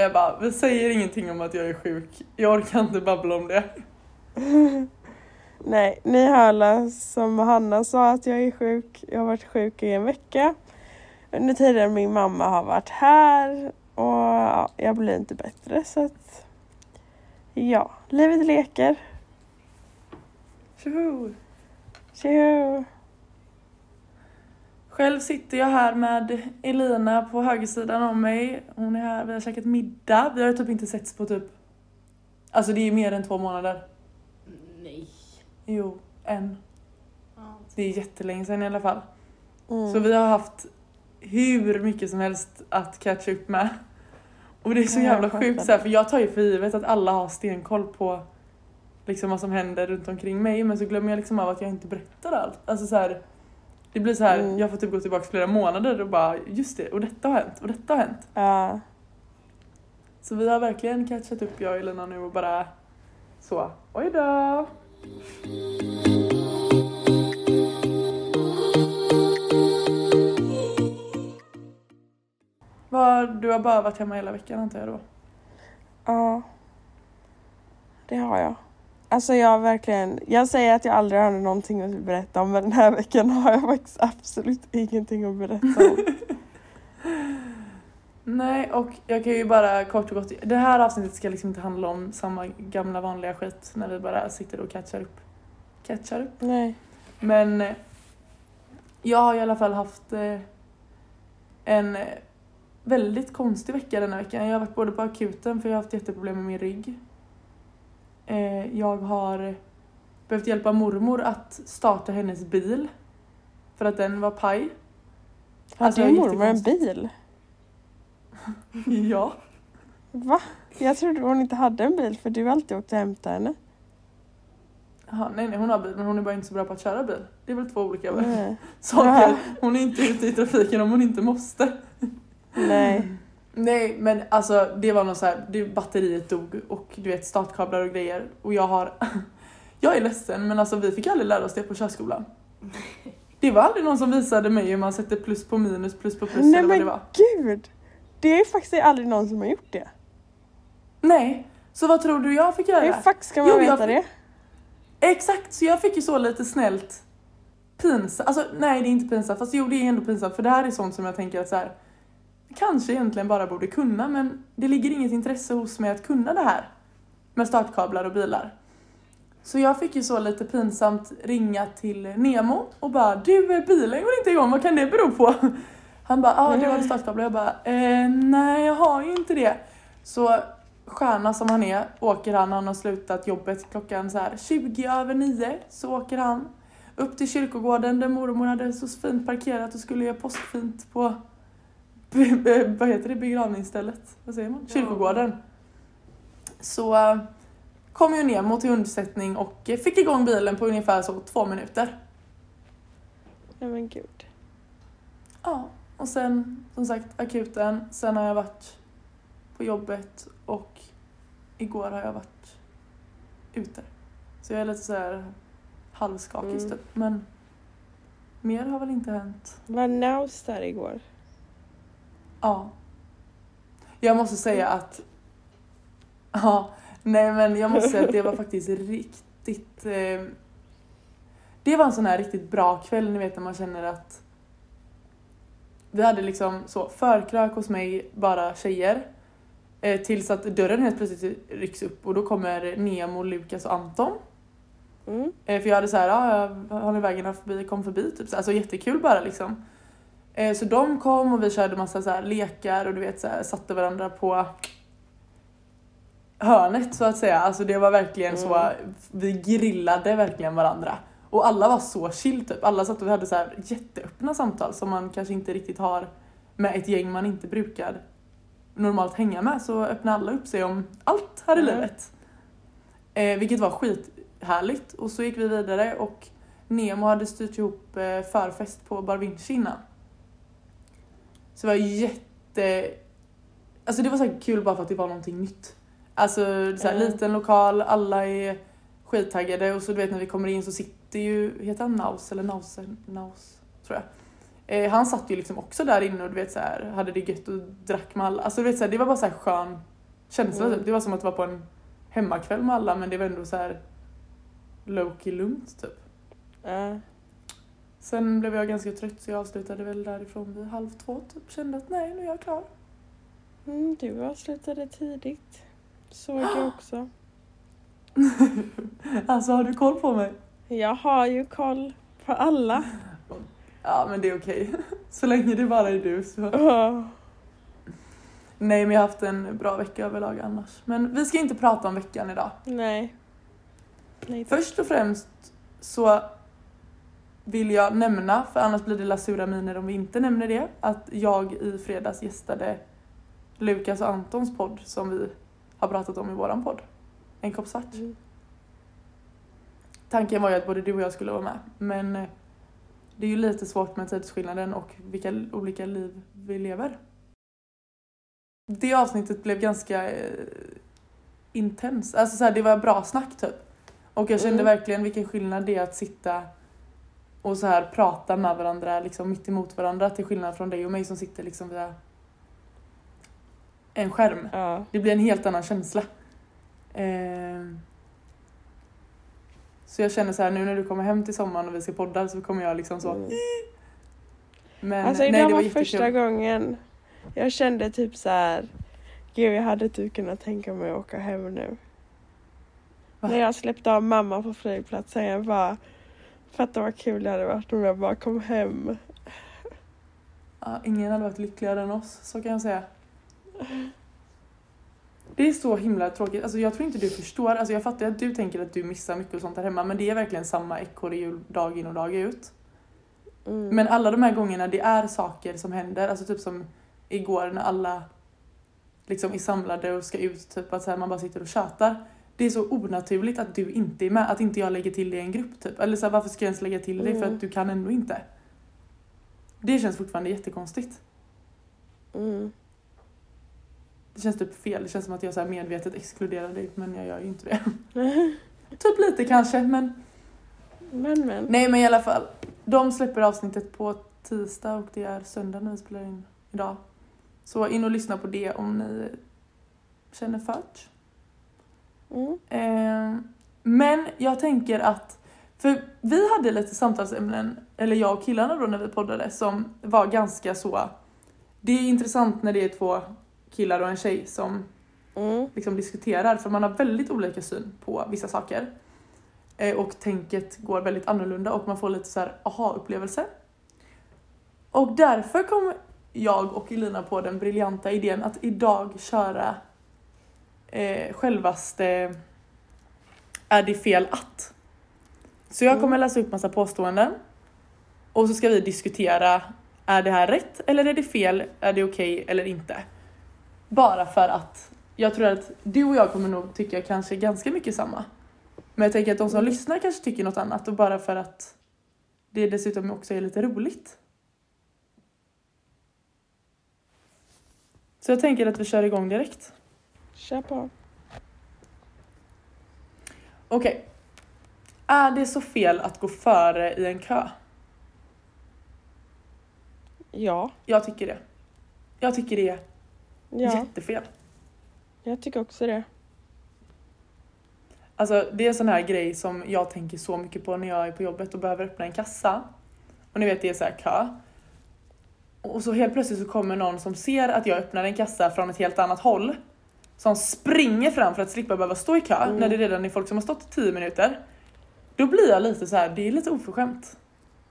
Jag bara, vi säger ingenting om att jag är sjuk. Jag orkar inte babbla om det. Nej, ni hör alla som Hanna sa att jag är sjuk. Jag har varit sjuk i en vecka. Under tiden min mamma har varit här och ja, jag blir inte bättre så att ja, livet leker. Tjoho! Tjo! Själv sitter jag här med Elina på högersidan om mig. Hon är här, vi har käkat middag. Vi har typ inte setts på typ... Alltså det är mer än två månader. Nej. Jo, en. Ja. Det är jättelänge sedan i alla fall. Mm. Så vi har haft hur mycket som helst att catcha upp med. Och det är så Ja, jävla sjukt så här, för jag tar ju för givet att alla har stenkoll på liksom vad som händer runt omkring mig men så glömmer jag liksom av att jag inte berättar allt. Alltså så här, det blir så här, Mm. jag får typ gå tillbaka flera månader och bara just det, och detta har hänt, och detta har hänt. Ja. Så vi har verkligen catchat upp jag och Elina nu och bara så, oj då. Vad, du har bara varit hemma hela veckan antar jag då? Ja. Det har jag. Alltså jag verkligen, jag säger att jag aldrig har någonting att berätta om men den här veckan har jag faktiskt absolut ingenting att berätta om. Nej, och jag kan ju bara kort och gott, det här avsnittet ska liksom inte handla om samma gamla vanliga skit när vi bara sitter och catchar upp. Catchar upp? Nej. Men eh, jag har i alla fall haft eh, en eh, väldigt konstig vecka denna veckan. Jag har varit både på akuten för jag har haft jätteproblem med min rygg. Eh, Jag har behövt hjälpa mormor att starta hennes bil. För att den var paj. Har Alltså, din mormor en bil? Ja. Va? Jag trodde hon inte hade en bil för du alltid åkte och hämtade henne. Aha, nej, nej, hon har bil men hon är bara inte så bra på att köra bil. Det är väl två olika Nej. saker. Hon är inte ute i trafiken om hon inte måste. Nej. Nej men alltså det var något så här, det, batteriet dog och du vet startkablar och grejer och jag har Jag är ledsen men alltså vi fick aldrig lära oss det på körskolan. Det var aldrig någon som visade mig hur man sätter plus på minus, plus på plus Nej eller vad det men var. gud! Det är faktiskt aldrig någon som har gjort det. Nej, så vad tror du jag fick göra? Hur fuck ska man Jo, veta fick- det? Exakt, så jag fick ju så lite snällt pinsamt, alltså nej det är inte pinsamt, fast jo det är ändå pinsamt för det här är sånt som jag tänker att så här, kanske egentligen bara borde kunna men det ligger inget intresse hos mig att kunna det här med startkablar och bilar. Så jag fick ju så lite pinsamt ringa till Nemo och bara du bilen går inte igång, vad kan det bero på? Han bara, ja ah, du har startkablar, jag bara, eh, nej jag har ju inte det. Så stjärna som han är åker han, han har slutat jobbet klockan så här 20 över 9 så åker han upp till kyrkogården där mormor hade så fint parkerat och skulle göra påskfint på vad heter det, begravningsstället? Vad säger man? Ja. Kyrkogården. Så äh, kom ju Nemo till undsättning och eh, fick igång bilen på ungefär så två minuter. Nej men gud. Ja, och sen som sagt akuten. Sen har jag varit på jobbet och igår har jag varit ute. Så jag är lite så här halvskakig Mm. typ. Men mer har väl inte hänt. Var Naus där igår? Ja. Jag måste säga att... Ja, nej men jag måste säga att det var faktiskt riktigt... Eh, det var en sån här riktigt bra kväll, ni vet när man känner att... Vi hade liksom så förkrök hos mig, bara tjejer. Eh, tills att dörren helt plötsligt rycks upp och då kommer Nemo, Lukas och Anton. Mm. Eh, För jag hade så här, ja, jag har ni vägarna förbi, kom förbi typ. Så, alltså jättekul bara liksom. Eh, Så de kom och vi körde massa så här lekar och du vet så här, satte varandra på hörnet så att säga. Alltså det var verkligen så, Mm. vi grillade verkligen varandra. Och alla var så chill typ. Alla satt och vi hade så här jätteöppna samtal som man kanske inte riktigt har med ett gäng man inte brukar normalt hänga med. Så öppnade alla upp sig om allt här i Mm. livet. Eh, vilket var skithärligt. Och så gick vi vidare och Nemo hade styrt ihop eh, förfest på Bar Vinci innan. Så det var jätte... Alltså det var så kul bara för att det var någonting nytt. Alltså så här, Mm. liten lokal, alla är skittaggade och så du vet när vi kommer in så sitter ju, heter han Naus eller Nause? Naus tror jag. Eh, han satt ju liksom också där inne och du vet så här, hade det gött och drack med alla. Alltså du vet så här, det var bara så här skön känsla Mm. typ. Det var som att vara på en hemmakväll med alla men det var ändå så här low-key lugnt typ. Ja. Sen blev jag ganska trött så jag avslutade väl därifrån vid halv två typ. Kände att nej nu är jag klar. Mm, du avslutade tidigt. Såg jag också. Alltså har du koll på mig? Jag har ju koll på alla. Ja men det är okej. Så länge det bara är du så. Åh, Nej men jag har haft en bra vecka överlag annars. Men vi ska inte prata om veckan idag. nej. Nej. Först och främst så vill jag nämna, för annars blir det lasura miner om vi inte nämner det, att jag i fredags gästade Lukas och Antons podd som vi har pratat om i våran podd. En kopp svart. Mm. Tanken var ju att både du och jag skulle vara med, men eh, det är ju lite svårt med tidsskillnaden och vilka olika liv vi lever. Det avsnittet blev ganska eh, intens, alltså så här, det var bra snack typ. Och jag kände Mm. verkligen vilken skillnad det är att sitta och så här prata med varandra liksom mitt emot varandra till skillnad från dig och mig som sitter liksom via en skärm. Ja. Det blir en helt annan känsla. Ehm. Så jag känner så här nu när du kommer hem till sommaren och vi ska podda så kommer jag liksom så. Mm. Men Alltså nej, idag det var, var första gången jag kände typ så här. Gud jag hade typ kunnat tänka mig att åka hem nu. Va? När jag släppte av mamma på flygplatsen jag bara Fatta vad kul det hade varit om jag bara kom hem. Ja, ingen hade varit lyckligare än oss, så kan jag säga. Det är så himla tråkigt. Alltså, jag tror inte du förstår. Alltså, jag fattar att du tänker att du missar mycket och sånt där hemma men det är verkligen samma ekorrhjul dag in och dag ut. Mm. Men alla de här gångerna det är saker som händer, alltså typ som igår när alla liksom är samlade och ska ut, typ att så här, man bara sitter och tjatar. Det är så onaturligt att du inte är med, att inte jag lägger till dig i en grupp typ. Eller så här, varför ska jag ens lägga till dig för Mm. att du kan ändå inte. Det känns fortfarande jättekonstigt. Mm. Det känns typ fel, det känns som att jag så medvetet exkluderar dig men jag gör ju inte det. typ lite kanske men Men men. Nej men i alla fall. De släpper avsnittet på tisdag och det är söndag när vi spelar in idag. Så in och lyssna på det om ni känner för det. Mm. Eh, men jag tänker att, för vi hade lite samtalsämnen, eller jag och killarna då när vi poddade, som var ganska så, det är intressant när det är två killar och en tjej som Mm. liksom diskuterar för man har väldigt olika syn på vissa saker. Eh, och tänket går väldigt annorlunda och man får lite så här aha-upplevelse. Och därför kom jag och Elina på den briljanta idén att idag köra eh, självaste Är det fel att? Så jag kommer läsa upp massa påståenden och så ska vi diskutera Är det här rätt eller är det fel? Är det okej eller inte? Bara för att jag tror att du och jag kommer nog tycka kanske ganska mycket samma. Men jag tänker att de som Mm. lyssnar kanske tycker något annat och bara för att det dessutom också är lite roligt. Så jag tänker att vi kör igång direkt. Kör på. Okej. Är det så fel att gå före i en kö? Ja. Jag tycker det. Jag tycker det är Ja. jättefel. Jag tycker också det. Alltså det är en sån här grej som jag tänker så mycket på när jag är på jobbet och behöver öppna en kassa. Och ni vet det är så här kö. Och så helt plötsligt så kommer någon som ser att jag öppnar en kassa från ett helt annat håll. Som springer fram för att slippa behöva stå i kö Mm. när det redan är folk som har stått i 10 minuter. Då blir jag lite så här, det är lite oförskämt.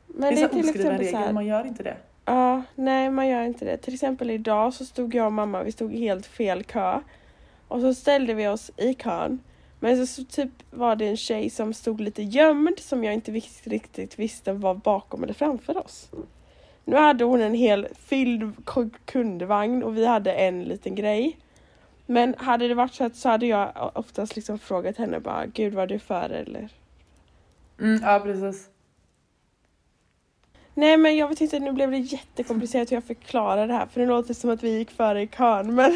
Men det är, det är oskriven regel, så här. man gör inte det. Ja, nej man gör inte det. Till exempel idag så stod jag och mamma, vi stod i helt fel kö. Och så ställde vi oss i kön. Men så, typ var det en tjej som stod lite gömd som jag inte vis- riktigt visste var bakom eller framför oss. Nu hade hon en hel fylld kundvagn och vi hade en liten grej. Men hade det varit så att så hade jag oftast liksom frågat henne bara Gud var du före eller? Mm, ja precis. Nej men jag vet inte, nu blev det jättekomplicerat hur jag förklarar det här för det låter som att vi gick före i kön men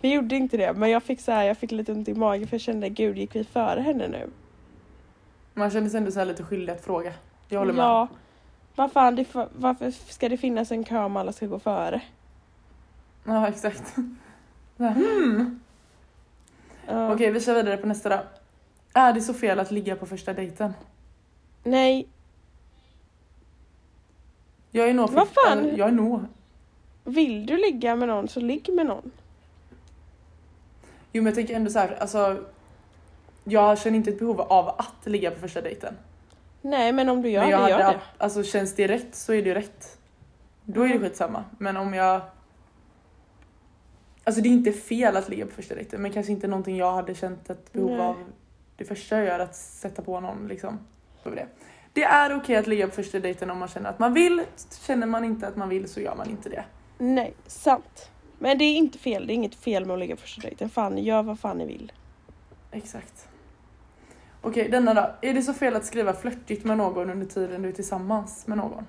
vi gjorde inte det. Men jag fick så här, jag fick lite ont i magen för jag kände gud gick vi före henne nu? Man känner sig ändå så lite skyldig att fråga. Jag håller med. Ja. Vad fan, det, varför ska det finnas en kö om alla ska gå före? Ja, exakt. Hmm. Ja. Okej, vi kör vidare på nästa då. Är det så fel att ligga på första dejten? Nej, Jag är nog... Vad fan? Jag är nog... vill du ligga med någon så ligg med någon. Jo men jag tänker ändå så här, alltså... Jag känner inte ett behov av att ligga på första dejten. Nej, men om du gör men jag det, gör hade, det. Alltså känns det rätt så är det ju rätt. Då är det Mm. skitsamma. Men om jag... Alltså det är inte fel att ligga på första dejten men kanske inte någonting jag hade känt ett behov Nej. av det första jag gör att sätta på någon liksom. Det. det är okej att ligga på första dejten om man känner att man vill. Känner man inte att man vill så gör man inte det. Nej, sant. Men det är inte fel, det är inget fel med att ligga på första dejten. Fan, gör vad fan ni vill. Exakt. Okej, denna då. Är det så fel att skriva flörtigt med någon under tiden du är tillsammans med någon?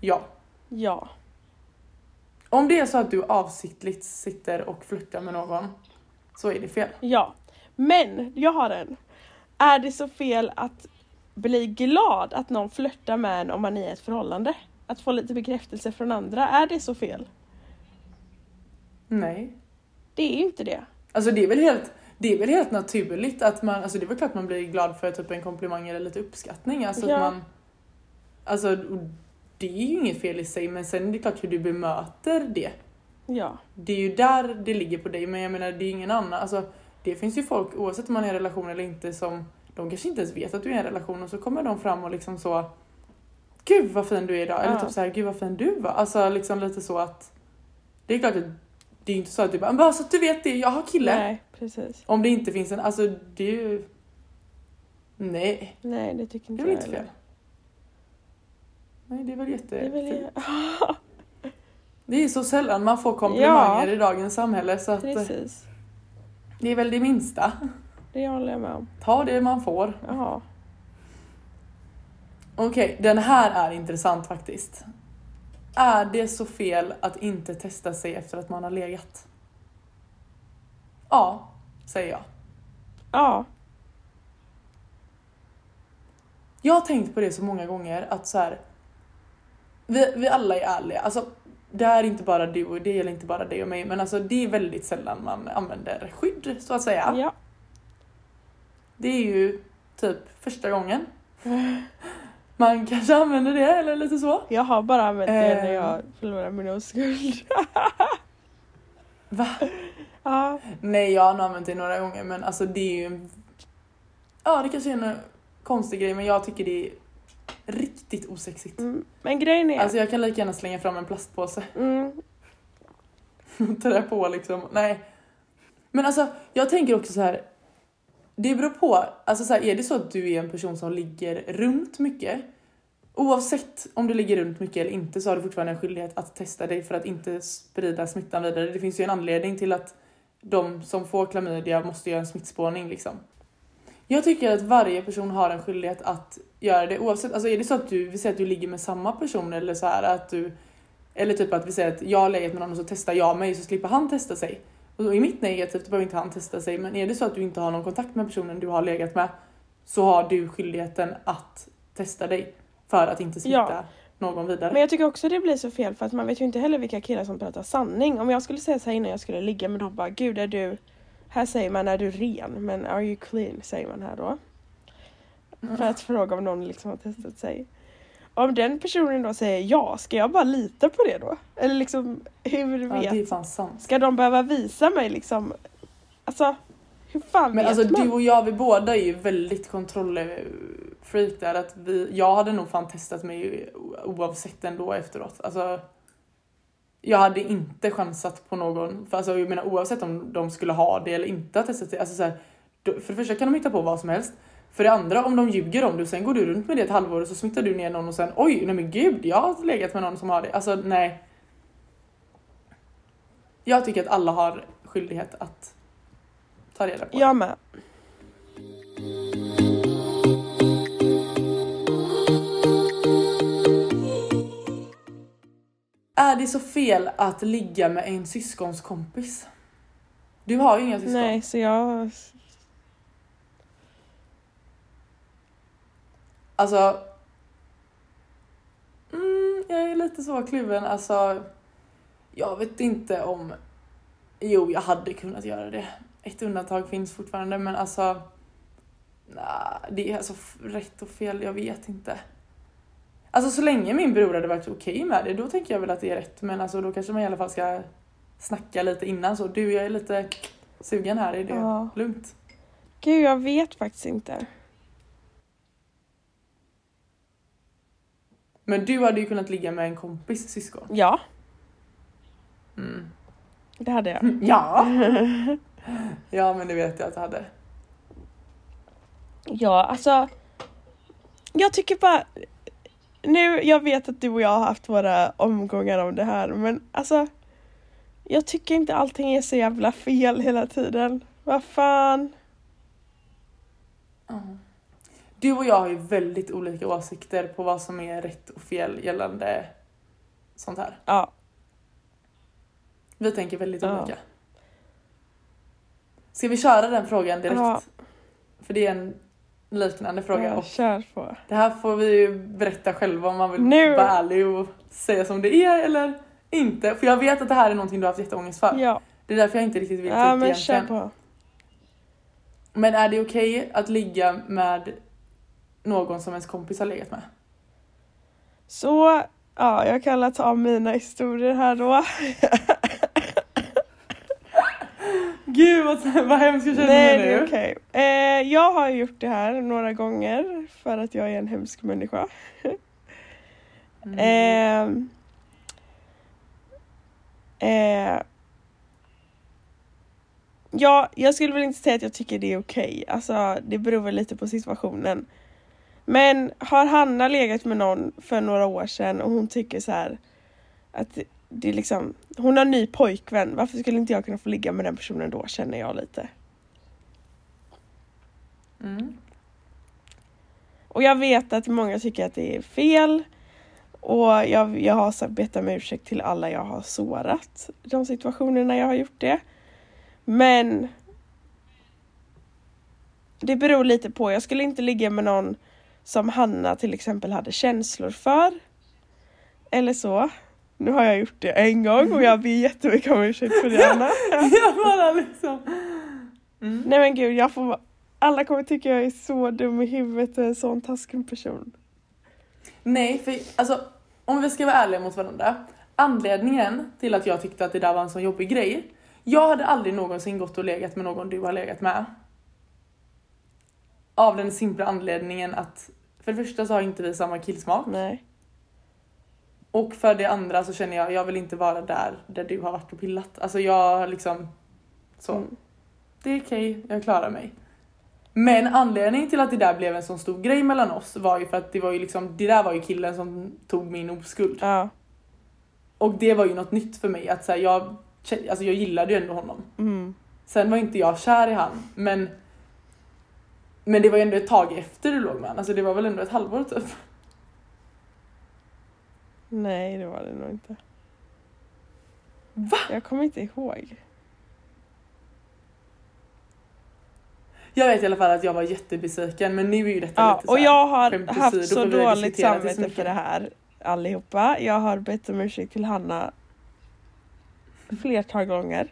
Ja. Ja. Om det är så att du avsiktligt sitter och flörtar med någon så är det fel. Ja. Men, jag har en. Är det så fel att bli glad att någon flörtar med en om man är i ett förhållande? Att få lite bekräftelse från andra, är det så fel? Nej. Det är ju inte det. Alltså det är väl helt, det är väl helt naturligt att man, alltså det är väl klart man blir glad för typ en komplimang eller lite uppskattning. Alltså Ja. att man, alltså det är ju inget fel i sig men sen är det klart hur du bemöter det. Ja. Det är ju där det ligger på dig men jag menar det är ingen annan. Alltså, det finns ju folk oavsett om man är i en relation eller inte som de kanske inte ens vet att du är i en relation och så kommer de fram och liksom så Gud vad fin du är idag eller Ja. typ så här, Gud vad fin du var. Alltså liksom lite så att Det är klart att det är inte så att du bara, bara så att du vet det, jag har kille. Nej, precis. Om det inte finns en, alltså det är ju Nej, Nej, det tycker det inte väl jag inte fel. Nej det är väl jätte Det är väl... Det är så sällan man får komplimanger Ja. i dagens samhälle så att eh, Precis. det är väl det minsta. Det håller jag med om. Ta det man får. Jaha. Okej, den här är intressant faktiskt. Är det så fel att inte testa sig efter att man har legat? Ja, säger jag. Ja. Jag har tänkt på det så många gånger att så här. Vi, vi alla är ärliga. Alltså, det är inte bara du och det gäller inte bara dig och mig men alltså det är väldigt sällan man använder skydd så att säga. Ja. Det är ju typ första gången. Man kanske använder det eller lite så. Jag har bara använt det Eh. när jag förlorar min oskuld. Va? ja. Nej, jag har nog använt det några gånger men alltså det är ju. Ja, det kanske är en konstig grej men jag tycker det är riktigt osexigt. Mm. Men grejen är... Alltså jag kan lika gärna slänga fram en plastpåse mm, trä på liksom. Nej. Men alltså jag tänker också så här. Det beror på. Alltså så här, är det så att du är en person som ligger runt mycket. Oavsett om du ligger runt mycket eller inte så har du fortfarande en skyldighet att testa dig för att inte sprida smittan vidare. Det finns ju en anledning till att de som får klamydia måste göra en smittspårning liksom. Jag tycker att varje person har en skyldighet att göra det oavsett, alltså är det så att du, vi säger att du ligger med samma person eller så här att du eller typ att vi säger att jag har legat med någon och så testar jag mig så slipper han testa sig. Och är mitt negativt, behöver inte han testa sig. Men är det så att du inte har någon kontakt med personen du har legat med så har du skyldigheten att testa dig för att inte smitta Ja. någon vidare. Men jag tycker också det blir så fel för att man vet ju inte heller vilka killar som pratar sanning. Om jag skulle säga så här innan jag skulle ligga med dem bara gud är du här säger man är du ren men are you clean säger man här då. För att fråga om någon liksom har testat sig. Om den personen då säger ja, ska jag bara lita på det då? Eller liksom hur ja, vet? det är fan sant. Ska de behöva visa mig liksom? Alltså hur fan Men vet alltså man? du och jag, vi båda är ju väldigt kontrollfreak där. Att vi, jag hade nog fan testat mig oavsett ändå efteråt. Alltså, jag hade inte chansat på någon. För alltså, jag menar oavsett om de skulle ha det eller inte testat det. Alltså, så här, för det första kan de hitta på vad som helst. För det andra, om de ljuger om det och sen går du runt med det ett halvår och så smittar du ner någon och sen oj, nej men gud, jag har legat med någon som har det. Alltså nej. Jag tycker att alla har skyldighet att ta reda på. Jag med. Är det så fel att ligga med en syskons kompis? Du har ju inga syskon. Nej, så jag... Alltså... jag är lite så kluven. Alltså, jag vet inte om... Jo, jag hade kunnat göra det. Ett undantag finns fortfarande, men alltså... Nej, det är alltså rätt och fel, jag vet inte. Alltså så länge min bror hade varit okej med det, då tänker jag väl att det är rätt. Men alltså då kanske man i alla fall ska snacka lite innan så. Du, jag är lite sugen här, är det Ja. lugnt? Gud, jag vet faktiskt inte. Men du hade ju kunnat ligga med en kompis syskon. Ja, Mm. det hade jag. Ja! ja, men det vet jag att du hade. Ja, alltså. Jag tycker bara. Nu, jag vet att du och jag har haft våra omgångar om det här, men alltså. Jag tycker inte allting är så jävla fel hela tiden. Vad fan. Ja. Du och jag har ju väldigt olika åsikter på vad som är rätt och fel gällande sånt här. Ja, Vi tänker väldigt Ja. olika. Ska vi köra den frågan direkt? Ja. För det är en liknande fråga. ja kör på. det här får vi ju berätta själva om man vill Nu- vara ärlig och säga som det är eller inte. För jag vet att det här är någonting du har haft jätteångest för. Ja, Det är därför jag inte riktigt vill ta ja upp men kör egentligen. på. Men är det okej att ligga med någon som ens kompis har legat med? Så, ja, jag kan alla ta mina historier här då. Gud vad, vad hemskt jag känner Nej, mig nu. okej. Eh, jag har gjort det här några gånger för att jag är en hemsk människa. Mm. Ehm. Eh, ja, jag skulle väl inte säga att jag tycker det är okej. Alltså, det beror väl lite på situationen. Men har Hanna legat med någon för några år sedan och hon tycker så här att det- är liksom, hon har en ny pojkvän, varför skulle inte jag kunna få ligga med den personen då känner jag lite. Mm. Och jag vet att många tycker att det är fel. Och jag, jag har bett om ursäkt till alla jag har sårat. De situationerna jag har gjort det. Men det beror lite på. Jag skulle inte ligga med någon som Hanna till exempel hade känslor för. Eller så. Nu har jag gjort det en gång och jag ber jättemycket om ursäkt för det Anna. jag bara liksom... Mm. Nej men gud, jag får... Alla kommer tycka jag är så dum i huvudet och en sån taskig person. Nej, för alltså om vi ska vara ärliga mot varandra. Anledningen till att jag tyckte att det där var en sån jobbig grej. Jag hade aldrig någonsin gått och legat med någon du har legat med. Av den simpla anledningen att för det första så har inte vi samma killsmak. Nej. Och för det andra så känner jag, jag vill inte vara där, där du har varit och pillat. Alltså jag liksom, så. Mm. Det är okej, jag klarar mig. Men anledningen till att det där blev en sån stor grej mellan oss var ju för att det var ju liksom, det där var ju killen som tog min oskuld. Ja. Och det var ju något nytt för mig att säga jag, alltså jag gillade ju ändå honom. Mm. Sen var inte jag kär i han, men men det var ju ändå ett tag efter du låg med honom, alltså det var väl ändå ett halvår typ. Nej, det var det nog inte. Va? Jag kommer inte ihåg. Jag vet i alla fall att jag var jättebesviken men nu är ju detta Ja, lite så och jag har haft så dåligt så samvete för det här allihopa. Jag har bett om ursäkt till Hanna flertal gånger.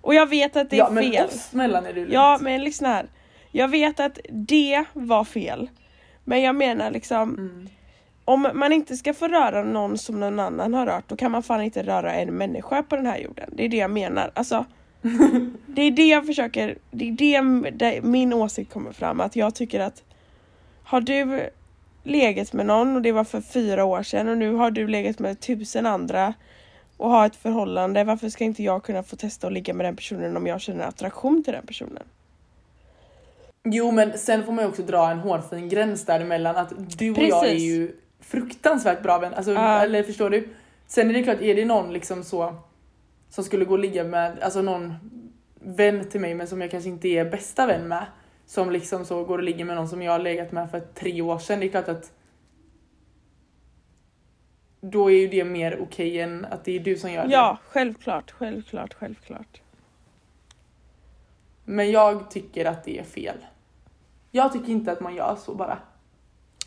Och jag vet att det är ja, men fel. oss mellan är det ju Ja, lugnt. men lyssna här. Jag vet att det var fel. Men jag menar liksom, Mm. om man inte ska få röra någon som någon annan har rört, då kan man fan inte röra en människa på den här jorden. Det är det jag menar. Alltså, det är det jag försöker, det är det, det min åsikt kommer fram. Att jag tycker att har du legat med någon och det var för fyra år sedan och nu har du legat med tusen andra och har ett förhållande, varför ska inte jag kunna få testa att ligga med den personen om jag känner attraktion till den personen? Jo men sen får man ju också dra en hårfin gräns däremellan att du och jag är Precis. ju fruktansvärt bra vän. Alltså, Ja. Eller förstår du? Sen är det klart, är det någon liksom så som skulle gå och ligga med, alltså någon vän till mig men som jag kanske inte är bästa vän med. Som liksom så går och ligger med någon som jag har legat med för tre år sedan. Det är klart att då är ju det mer okej än att det är du som gör det. Ja, självklart, självklart, självklart. Men jag tycker att det är fel. Jag tycker inte att man gör så bara.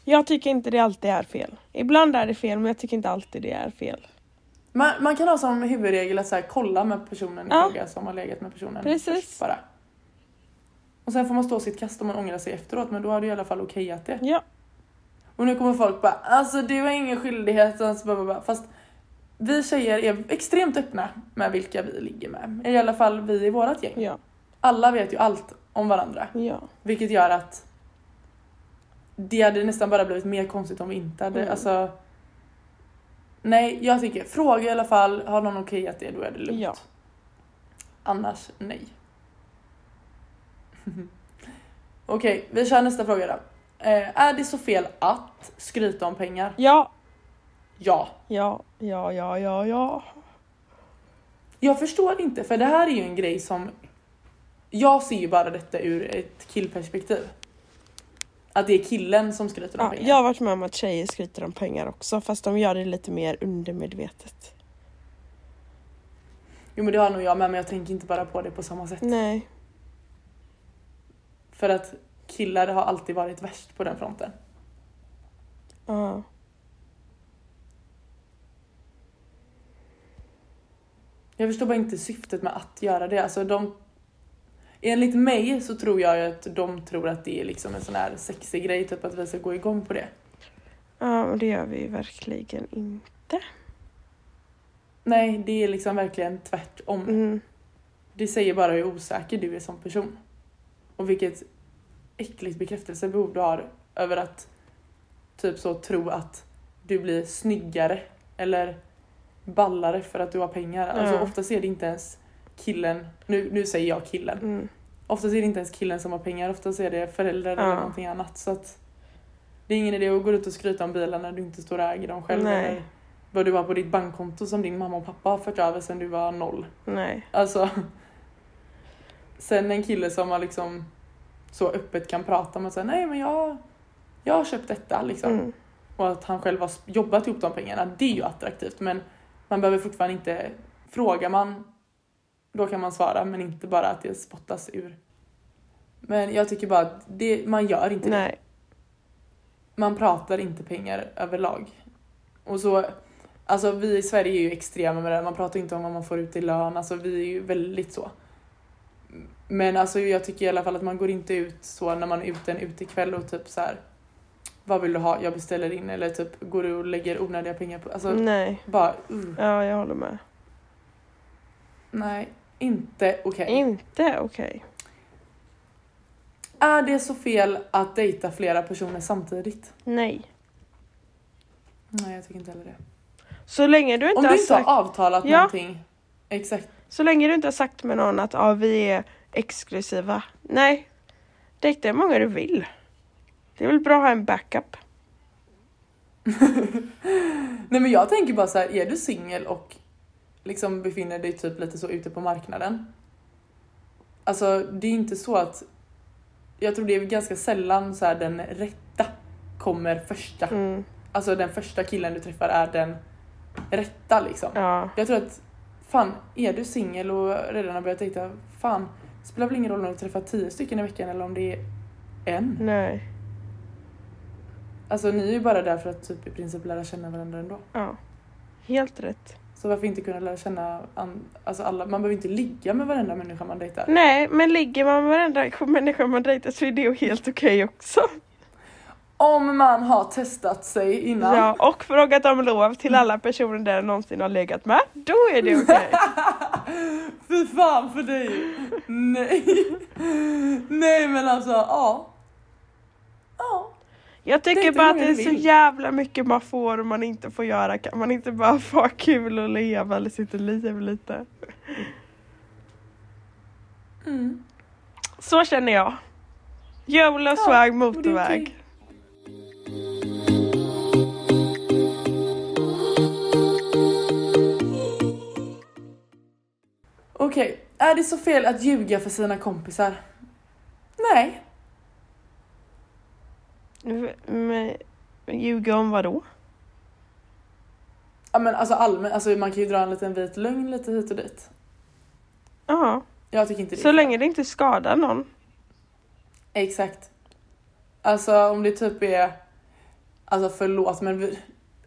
Jag tycker inte det alltid är fel. Ibland är det fel men jag tycker inte alltid det är fel. Man, man kan ha som huvudregel att så här, kolla med personen i Ja. fråga som har legat med personen Precis. bara. Och sen får man stå sitt kast om man ångrar sig efteråt men då har du i alla fall okejat det. Ja. Och nu kommer folk bara alltså du har ingen skyldighet. Alltså, bara, bara. Fast vi tjejer är extremt öppna med vilka vi ligger med. I alla fall vi i vårat gäng. Ja. Alla vet ju allt om varandra. Ja. Vilket gör att det hade nästan bara blivit mer konstigt om vi inte hade, Mm. alltså Nej, jag tycker fråga i alla fall, har någon okejat det då är det lugnt. Ja. Annars nej. Okej, vi kör nästa fråga då. Eh, är det så fel att skryta om pengar? Ja. Ja. Ja. Ja. Ja. Ja. Ja. Jag förstår inte, för det här är ju en grej som jag ser ju bara detta ur ett killperspektiv. Att det är killen som skryter om ja. pengar. Jag har varit med om att tjejer skryter om pengar också fast de gör det lite mer undermedvetet. Jo men det har nog jag med men jag tänker inte bara på det på samma sätt. Nej. För att killar har alltid varit värst på den fronten. Ja. Jag förstår bara inte syftet med att göra det. Alltså de... Enligt mig så tror jag att de tror att det är liksom en sån här sexig grej, typ att vi ska gå igång på det. Ja, och det gör vi verkligen inte. Nej, det är liksom verkligen tvärtom. Mm. Det säger bara hur osäker du är som person. Och vilket äckligt bekräftelsebehov du har över att typ så tro att du blir snyggare eller ballare för att du har pengar. Alltså Ja. oftast är det inte ens killen, nu, nu säger jag killen, Mm. oftast är det inte ens killen som har pengar, oftast är det föräldrar Ja. eller någonting annat. Så att det är ingen idé att gå ut och skryta om bilar när du inte står och äger dem själv. Nej. Vad du har på ditt bankkonto som din mamma och pappa har fört över sedan du var noll. Nej. Alltså. Sen en kille som har liksom så öppet kan prata om att säga nej men jag, jag har köpt detta liksom. Mm. Och att han själv har jobbat ihop de pengarna, det är ju attraktivt. Men man behöver fortfarande inte, frågar man då kan man svara men inte bara att det spottas ur. Men jag tycker bara att det, man gör inte det Nej. man pratar inte pengar överlag. Och så, alltså vi i Sverige är ju extrema med det man pratar inte om vad man får ut i lön, alltså vi är ju väldigt så. Men alltså jag tycker i alla fall att man går inte ut så när man är ute en utekväll och typ så här. Vad vill du ha? Jag beställer in eller typ går du och lägger onödiga pengar på, alltså Nej. bara uh, Ja, jag håller med. nej, inte okej. Inte okej. Är det så fel att dejta flera personer samtidigt? Nej. Nej jag tycker inte heller det. Så länge du inte Om du har inte sagt... har avtalat Ja. någonting. Exakt. Så länge du inte har sagt med någon att ja, vi är exklusiva. Nej. Dejta hur många du vill. Det är väl bra att ha en backup. Nej men jag tänker bara så här, är du singel och liksom befinner dig typ lite så ute på marknaden. Alltså det är inte så att jag tror det är ganska sällan så här den rätta kommer första. Mm. Alltså den första killen du träffar är den rätta liksom. Ja. Jag tror att fan, är du singel och redan har börjat dejta, fan, det spelar väl ingen roll om du träffar tio stycken i veckan eller om det är en. Nej. Alltså ni är ju bara där för att typ i princip lära känna varandra ändå. Ja. Helt rätt. Så varför inte kunna lära känna alltså alla, man behöver inte ligga med varenda människa man dejtar. Nej, men ligger man med varenda människa man dejtar så är det helt okej också. Om man har testat sig innan. Ja, och frågat om lov till alla personer där någonsin har legat med. Då är det okej. Fy fan för dig! Nej. Nej men alltså, ja. Ja. Jag tycker bara att det är så jävla mycket man får och man inte får göra. Kan man inte bara få ha kul och leva eller sitta liv lite? Mm. Så känner jag. YOLO, swag, är motorväg. okej. Okej, är det så fel att ljuga för sina kompisar? Nej. Men ljuga om vad då? Ja men alltså allmänt, alltså man kan ju dra en liten vit lögn lite hit och dit. Ja, Jag tycker inte det. så länge det inte skadar någon. Exakt. Alltså om det typ är Alltså förlåt men vi,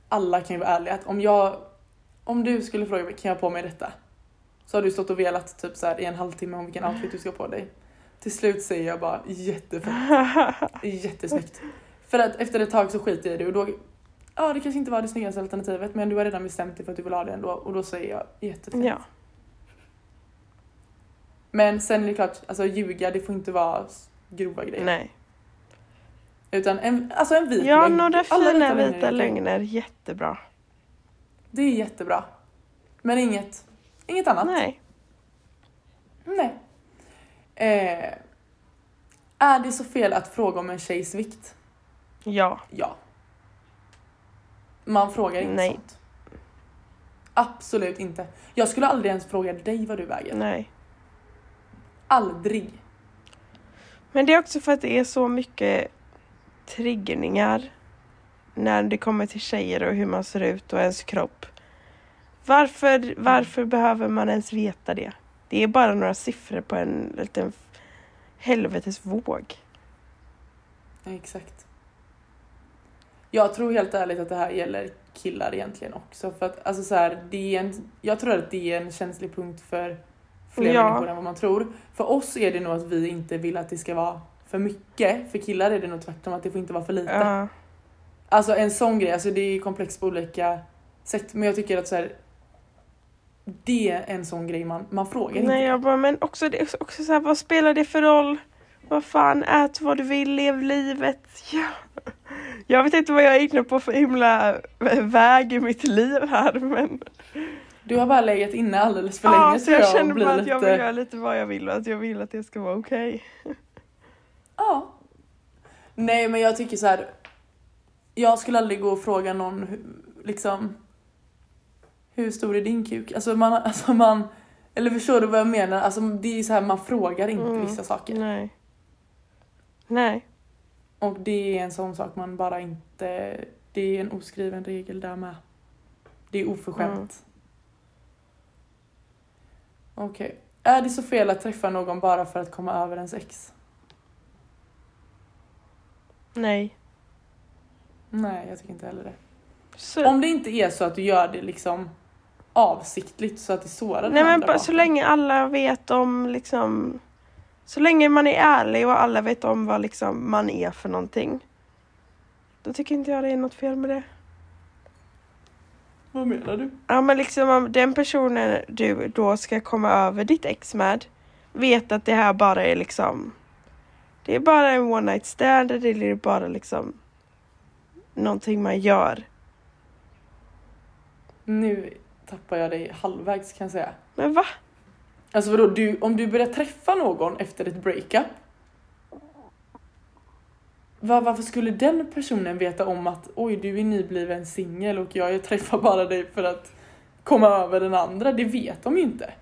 alla kan ju vara ärliga att om jag, om du skulle fråga mig kan jag på mig detta? Så har du stått och velat typ så här i en halvtimme om vilken outfit du ska på dig. Till slut säger jag bara jättefett, jättesnyggt. För att efter ett tag så skiter jag i det och då, ja det kanske inte var det snyggaste alternativet men du har redan bestämt dig för att du vill ha det ändå och då säger jag jättefett. ja. Men sen är det klart, alltså ljuga det får inte vara grova grejer. Nej. Utan en, alltså en vit Ja, lögn. några Alla fina är vita okej. lögner. Jättebra. Det är jättebra. Men inget, inget annat. Nej. Nej. Eh, är det så fel att fråga om en tjejs vikt? Ja. Ja. Man frågar inte Nej. sånt. Absolut inte. Jag skulle aldrig ens fråga dig vad du väger. Nej. Aldrig. Men det är också för att det är så mycket triggningar när det kommer till tjejer och hur man ser ut och ens kropp. Varför, varför behöver man ens veta det? Det är bara några siffror på en liten helvetes våg. Exakt. Jag tror helt ärligt att det här gäller killar egentligen också. För att alltså så här, det är en, jag tror att det är en känslig punkt för fler Ja. människor än vad man tror. För oss är det nog att vi inte vill att det ska vara för mycket. För killar är det nog tvärtom att det får inte vara för lite. Ja. Alltså en sån grej, alltså det är komplext på olika sätt. Men jag tycker att så här, det är en sån grej man, man frågar inte. Nej, jag bara, men också, det också så här, vad spelar det för roll? Vad fan, ät vad du vill, lev livet. Ja. Jag vet inte vad jag är inne på för himla väg i mitt liv här, men Du har bara legat inne alldeles för ja, länge så jag jag känner bara att lite... jag vill göra lite vad jag vill och att jag vill att det ska vara okej. Ja. Nej men jag tycker så här. Jag skulle aldrig gå och fråga någon liksom hur stor är din kuk? Alltså man, alltså man eller förstår du vad jag menar? Alltså det är så här man frågar inte Mm. vissa saker. Nej. Nej. Och det är en sån sak man bara inte, det är en oskriven regel där med. Det är oförskämt. Mm. Okej. Är det så fel att träffa någon bara för att komma över ens ex? Nej. Nej, jag tycker inte heller det. Så, Om det inte är så att du gör det liksom avsiktligt så att det sårar nej men bara så länge alla vet om liksom så länge man är ärlig och alla vet om vad liksom man är för någonting. Då tycker inte jag det är något fel med det. Vad menar du? Ja men liksom om den personen du då ska komma över ditt ex med vet att det här bara är liksom det är bara en one night stand eller det är bara liksom någonting man gör. Nu tappar jag dig halvvägs kan jag säga. Men va? Alltså vadå, du, om du börjar träffa någon efter ett breakup. Va, varför skulle den personen veta om att oj du är nybliven singel och jag träffar bara dig för att komma över den andra? Det vet de ju inte.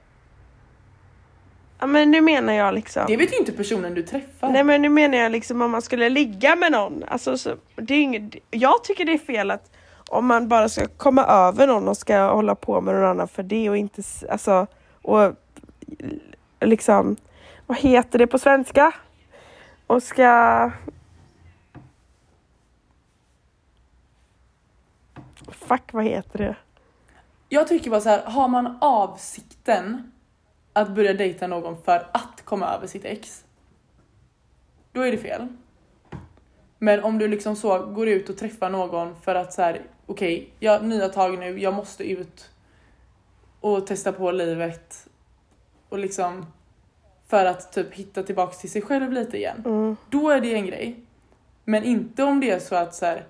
Ja men nu menar jag liksom. Det vet ju inte personen du träffar. Nej men nu menar jag liksom om man skulle ligga med någon. Alltså, så, det är inget, jag tycker det är fel att om man bara ska komma över någon och ska hålla på med någon annan för det och inte alltså och liksom vad heter det på svenska? Och ska Fuck vad heter det? Jag tycker bara så här, har man avsikten att börja dejta någon för att komma över sitt ex, då är det fel. Men om du liksom så går ut och träffar någon för att så här, okej, jag nya tag nu, jag måste ut och testa på livet och liksom för att typ hitta tillbaks till sig själv lite igen. Mm. Då är det en grej. Men inte om det är så att så här,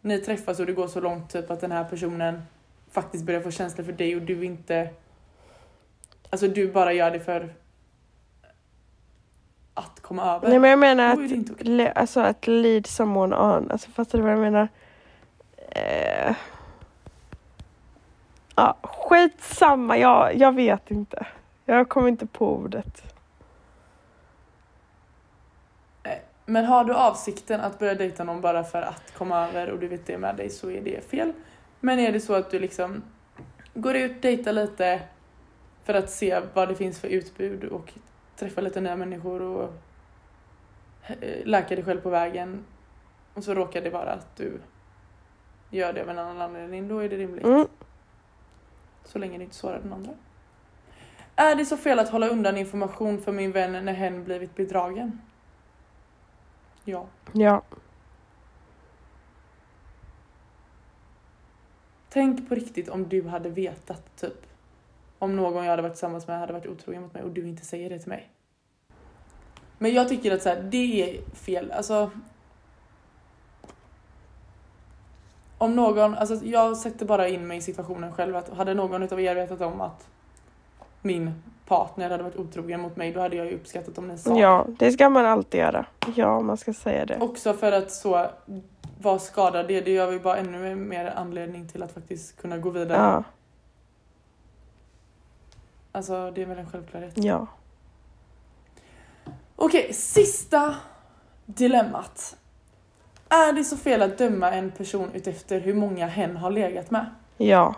ni träffas och det går så långt typ att den här personen faktiskt börjar få känslor för dig och du inte... Alltså du bara gör det för att komma över. Nej men jag menar att, okej. le, alltså att lead someone on, alltså fattar du vad jag menar? Eh. Ja, skitsamma, jag, jag vet inte. Jag kommer inte på ordet. Men har du avsikten att börja dejta någon bara för att komma över och du vet det med dig så är det fel. Men är det så att du liksom går ut, dejtar lite för att se vad det finns för utbud och träffa lite nya människor och eh, läka dig själv på vägen och så råkar det vara att du gör det av en annan anledning, då är det rimligt. Mm. Så länge det inte sårar den andra. Är det så fel att hålla undan information för min vän när hen blivit bedragen? Ja. Ja. Tänk på riktigt om du hade vetat typ om någon jag hade varit tillsammans med hade varit otrogen mot mig och du inte säger det till mig. Men jag tycker att så här, det är fel. Alltså. Om någon, alltså jag sätter bara in mig i situationen själv att hade någon utav er vetat om att min partner hade varit otrogen mot mig då hade jag ju uppskattat om ni sa Ja, det ska man alltid göra. Ja, man ska säga det. Också för att så vara skadad, det, det gör vi bara ännu mer anledning till att faktiskt kunna gå vidare. Ja, Alltså det är väl en självklarhet. ja. Okej, sista dilemmat. Är det så fel att döma en person utefter hur många hen har legat med? Ja. Nej,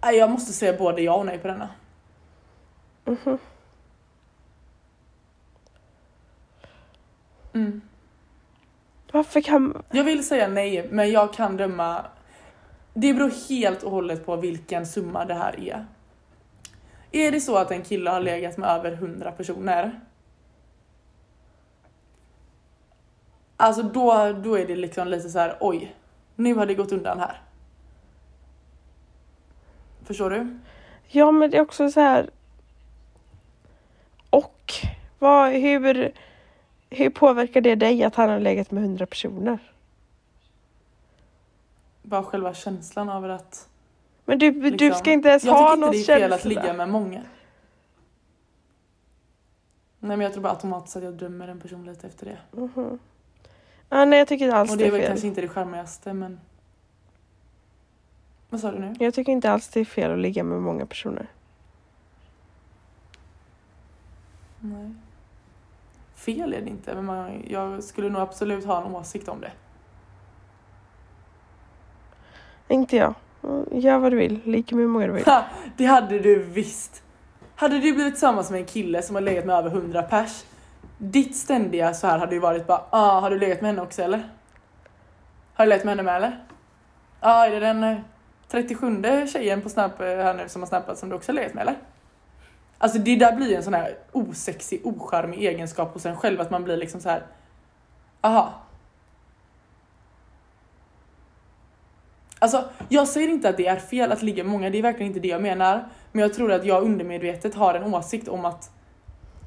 Jag måste säga både ja och nej på denna. Mhm. Mm. Varför kan... Jag vill säga nej, men jag kan döma. Det beror helt och hållet på vilken summa det här är. Är det så att en kille har legat med över 100 personer? Alltså då, då är det liksom lite så här, oj, nu har det gått undan här. Förstår du? Ja, men det är också så här... Och vad, hur, hur påverkar det dig att han har legat med hundra personer? Bara själva känslan av att... Men du, du liksom- ska inte ens jag ha tycker någon inte det är fel känsla. att ligga med många. Nej men jag tror bara automatiskt att jag dömer en person lite efter det. Mhm. Ja, nej, jag tycker inte alls Och det det är är väl fel. kanske inte det charmigaste men... Vad sa du nu? Jag tycker inte alls det är fel att ligga med många personer. Nej. Fel är det inte, men man, jag skulle nog absolut ha en åsikt om det. Inte jag. Gör vad du vill. Ligg med hur många du vill. Ha, det hade du visst! Hade du blivit tillsammans med en kille som har legat med över 100 pers, ditt ständiga så här hade ju varit bara ah, har du legat med henne också eller? Har du legat med henne med eller? Ja, ah, är det den eh, 37 tjejen på Snap eh, här nu som har snappat som du också har legat med eller? Alltså det där blir en sån här osexig, ocharmig egenskap hos en själv att man blir liksom så här. aha. Alltså jag säger inte att det är fel att ligga med många, det är verkligen inte det jag menar. Men jag tror att jag undermedvetet har en åsikt om att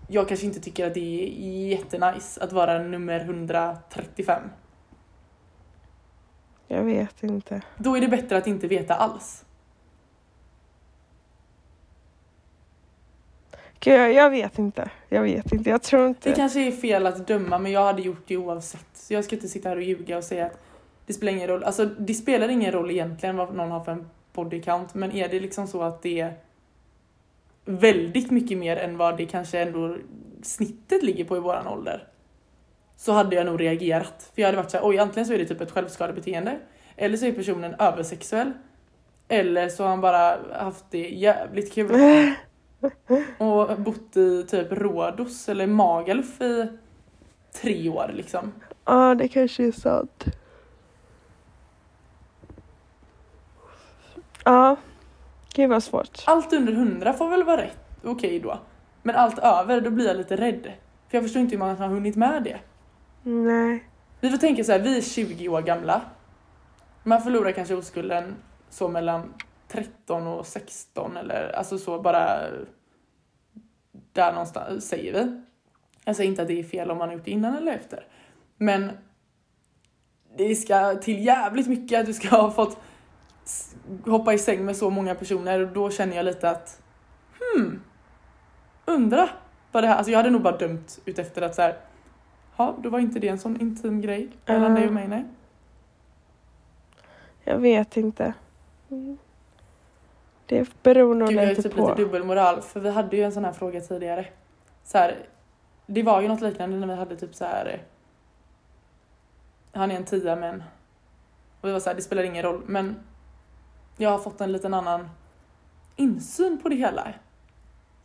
jag kanske inte tycker att det är jättenice att vara nummer 135. Jag vet inte. Då är det bättre att inte veta alls. Gud, jag, jag vet inte. Jag vet inte. Jag tror inte. Det kanske är fel att döma men jag hade gjort det oavsett. Så jag ska inte sitta här och ljuga och säga att det spelar ingen roll. Alltså det spelar ingen roll egentligen vad någon har för en body count men är det liksom så att det är väldigt mycket mer än vad det kanske ändå snittet ligger på i våran ålder så hade jag nog reagerat. För jag hade varit såhär, oj antingen så är det typ ett självskadebeteende eller så är personen översexuell eller så har han bara haft det jävligt kul och bott i typ Rhodos eller Magaluf i tre år liksom. Ja, det kanske är sant. Ja. Gud vad svårt. Allt under 100 får väl vara rätt, okej då. Men allt över, då blir jag lite rädd. För jag förstår inte hur man har hunnit med det. Nej. Vi får tänka så här, vi är 20 år gamla. Man förlorar kanske oskulden så mellan 13 och 16 eller alltså så bara där någonstans säger vi. Jag säger inte att det är fel om man har gjort det innan eller efter. Men det ska till jävligt mycket att du ska ha fått hoppa i säng med så många personer och då känner jag lite att hmm, undra vad det här, alltså jag hade nog bara dömt utefter att så här, ja då var inte det en sån intim grej mellan Ja. dig och mig nej. Jag vet inte. Mm. Det beror nog Gud, jag är lite typ på. lite dubbelmoral för vi hade ju en sån här fråga tidigare. Så här, det var ju något liknande när vi hade typ så här. Han är en tia men. Och vi var så här, det spelar ingen roll men. Jag har fått en liten annan insyn på det hela.